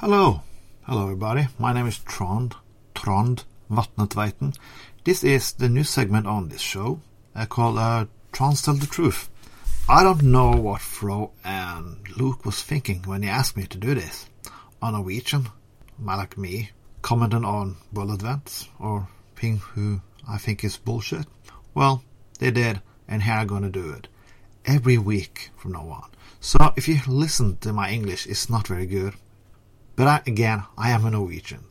Hello. Hello, everybody. My name is Trond, Trond Vatnetveiten. This is the new segment on this show uh, called uh, Trond Tell the Truth. I don't know what Fro and Luke was thinking when he asked me to do this. On Norwegian, like me, commenting on world events or thing who I think is bullshit. Well, they did, and here I'm gonna do it. Every week from now on. So if you listen to my English, it's not very good. But I, again, I am a Norwegian.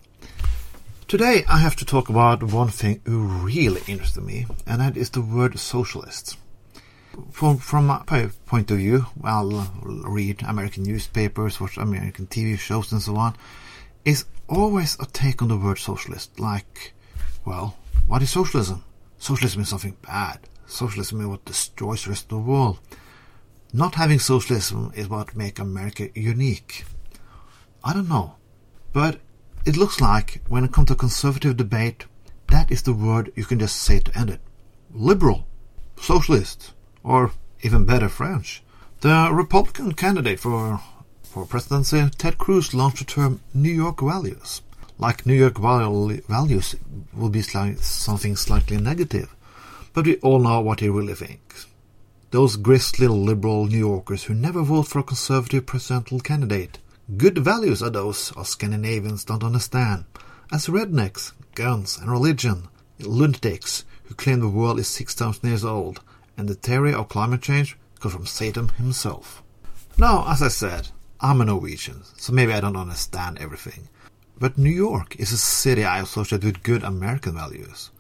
Today I have to talk about one thing who really interested me, and that is the word socialist. From, from my point of view, I'll read American newspapers, watch American TV shows and so on, is always a take on the word socialist, like, well, what is socialism? Socialism is something bad. Socialism is what destroys the rest of the world. Not having socialism is what makes America unique. I don't know. But it looks like when it comes to conservative debate, that is the word you can just say to end it. Liberal, socialist, or even better, French. The Republican candidate for for presidency, Ted Cruz launched the term New York values. Like New York values will be something slightly negative, but we all know what he really thinks. Those gristly liberal New Yorkers who never vote for a conservative presidential candidate Good values are those our Scandinavians don't understand, as rednecks, guns, and religion, lunatics who claim the world is 6,000 years old, and the theory of climate change comes from Satan himself. Now, as I said, I'm a Norwegian, so maybe I don't understand everything. But New York is a city I associate with good American values.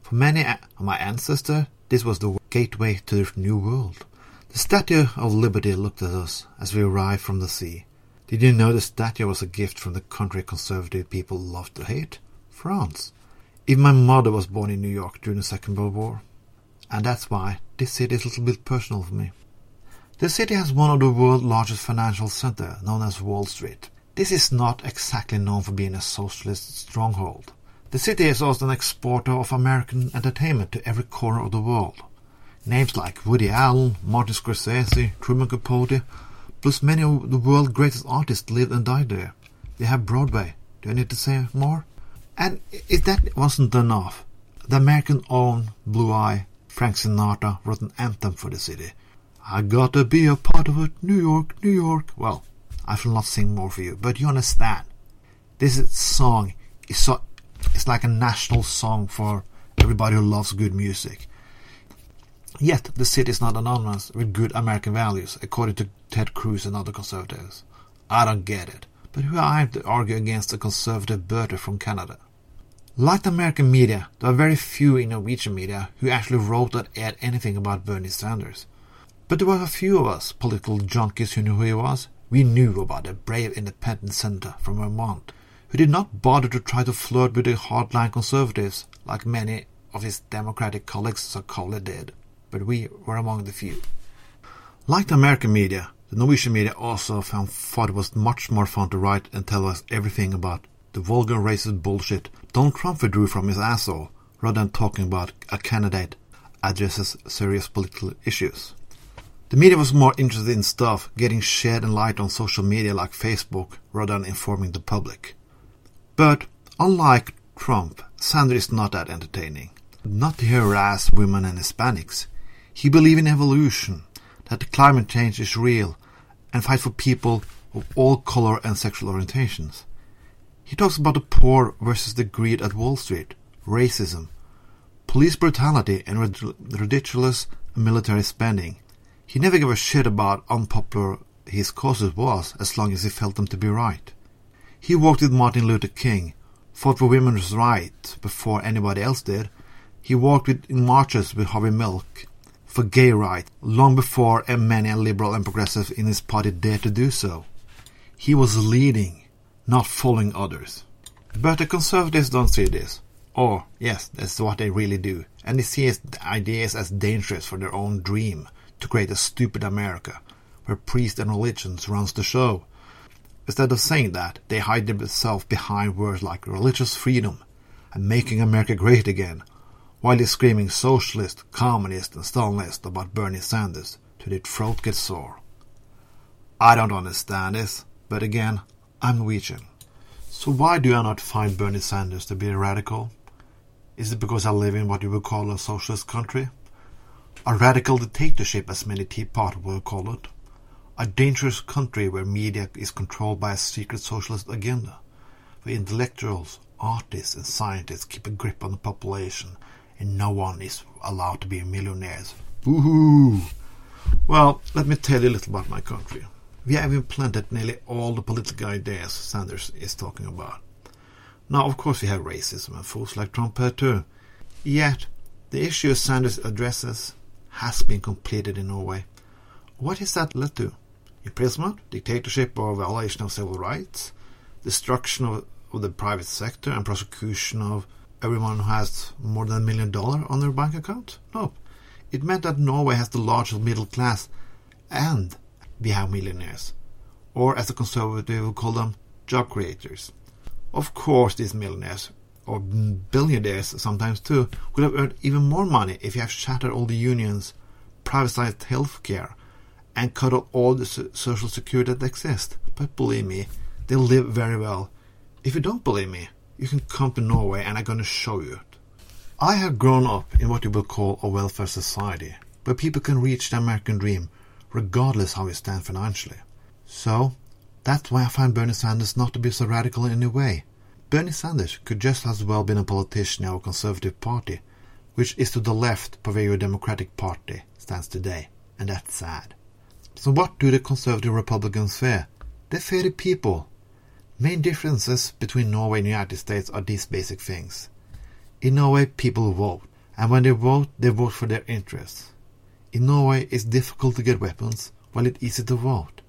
For many of my ancestors, this was the gateway to the New World. The Statue of Liberty looked at us as we arrived from the sea. Did you know the statue was a gift from the country conservative people love to hate? France. Even my mother was born in New York during the Second World War. And that's why this city is a little bit personal for me. The city has one of the world's largest financial centers, known as Wall Street. This is not exactly known for being a socialist stronghold. The city is also an exporter of American entertainment to every corner of the world. Names like Woody Allen, Martin Scorsese, Truman Capote Plus, many of the world's greatest artists lived and died there. They have Broadway. Do I need to say more? And if that wasn't enough, the American-owned Blue Eye, Frank Sinatra, wrote an anthem for the city. I gotta be a part of it, New York, New York. Well, I shall not sing more for you, but you understand. This song is so, it's like a national song for everybody who loves good music. Yet the city is not anonymous with good American values, according to Ted Cruz and other conservatives. I don't get it, but who am I to argue against a conservative birder from Canada? Like the American media, there are very few in Norwegian media who actually wrote or aired anything about Bernie Sanders. But there were a few of us political junkies who knew who he was. We knew about a brave independent senator from Vermont who did not bother to try to flirt with the hardline conservatives like many of his Democratic colleagues so called did but we were among the few. Like the American media, the Norwegian media also found thought it was much more fun to write and tell us everything about the vulgar racist bullshit Donald Trump withdrew from his asshole, rather than talking about a candidate addresses serious political issues. The media was more interested in stuff getting shed and light on social media like Facebook rather than informing the public. But unlike Trump, Sanders is not that entertaining. Not to harass women and Hispanics. He believes in evolution, that the climate change is real, and fight for people of all color and sexual orientations. He talks about the poor versus the greed at Wall Street, racism, police brutality, and ridiculous military spending. He never gave a shit about unpopular his causes was, as long as he felt them to be right. He walked with Martin Luther King, fought for women's rights before anybody else did. He walked with, in marches with Harvey Milk, for gay rights long before a many liberal and progressive in his party dared to do so. He was leading, not following others. But the conservatives don't see this. Or, yes, that's what they really do. And they see the ideas as dangerous for their own dream to create a stupid America, where priests and religions runs the show. Instead of saying that, they hide themselves behind words like religious freedom and making America great again, while he's screaming socialist, communist, and Stalinist about Bernie Sanders till their throat gets sore. I don't understand this, but again, I'm Norwegian. So why do I not find Bernie Sanders to be a radical? Is it because I live in what you would call a socialist country? A radical dictatorship, as many Tea Party call it. A dangerous country where media is controlled by a secret socialist agenda, where intellectuals, artists and scientists keep a grip on the population and no one is allowed to be millionaires. Well, let me tell you a little about my country. We have implanted nearly all the political ideas Sanders is talking about. Now, of course, we have racism and fools like Trump too. Yet, the issue Sanders addresses has been completed in Norway. What has that led to? Imprisonment, dictatorship or violation of civil rights, destruction of, of the private sector and prosecution of everyone who has more than a million dollars on their bank account? No. It meant that Norway has the largest middle class and we have millionaires. Or as the conservative would call them, job creators. Of course these millionaires, or billionaires sometimes too, would have earned even more money if you have shattered all the unions, privatized healthcare, and cut off all the social security that exists. But believe me, they live very well. If you don't believe me, you can come to Norway and I'm going to show you it. I have grown up in what you will call a welfare society, where people can reach the American dream regardless how you stand financially. So, that's why I find Bernie Sanders not to be so radical in any way. Bernie Sanders could just as well been a politician of a Conservative Party, which is to the left of where your Democratic Party stands today, and that's sad. So what do the Conservative Republicans fear? They fear the people, Main differences between Norway and the United States are these basic things. In Norway, people vote, and when they vote, they vote for their interests. In Norway, it's difficult to get weapons, while it's easy to vote.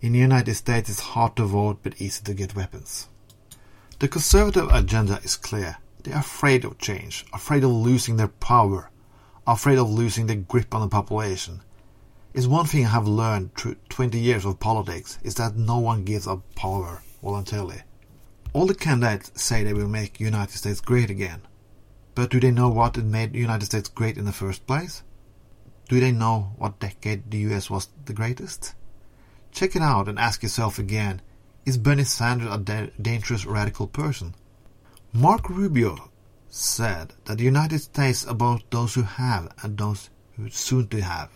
In the United States, it's hard to vote, but easy to get weapons. The conservative agenda is clear. They are afraid of change, afraid of losing their power, afraid of losing their grip on the population. It's one thing I have learned through 20 years of politics is that no one gives up power voluntarily. All the candidates say they will make United States great again. But do they know what made the United States great in the first place? Do they know what decade the US was the greatest? Check it out and ask yourself again, is Bernie Sanders a da dangerous radical person? Marco Rubio said that the United States about those who have and those who soon to have.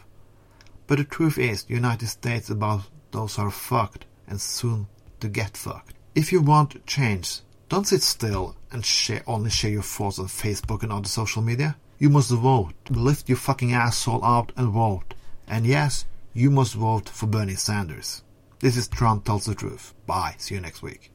But the truth is, the United States about those who are fucked and soon to get fucked. If you want change, don't sit still and share, only share your thoughts on Facebook and other social media. You must vote. Lift your fucking asshole out and vote. And yes, you must vote for Bernie Sanders. This is Trond Tells the Truth. Bye. See you next week.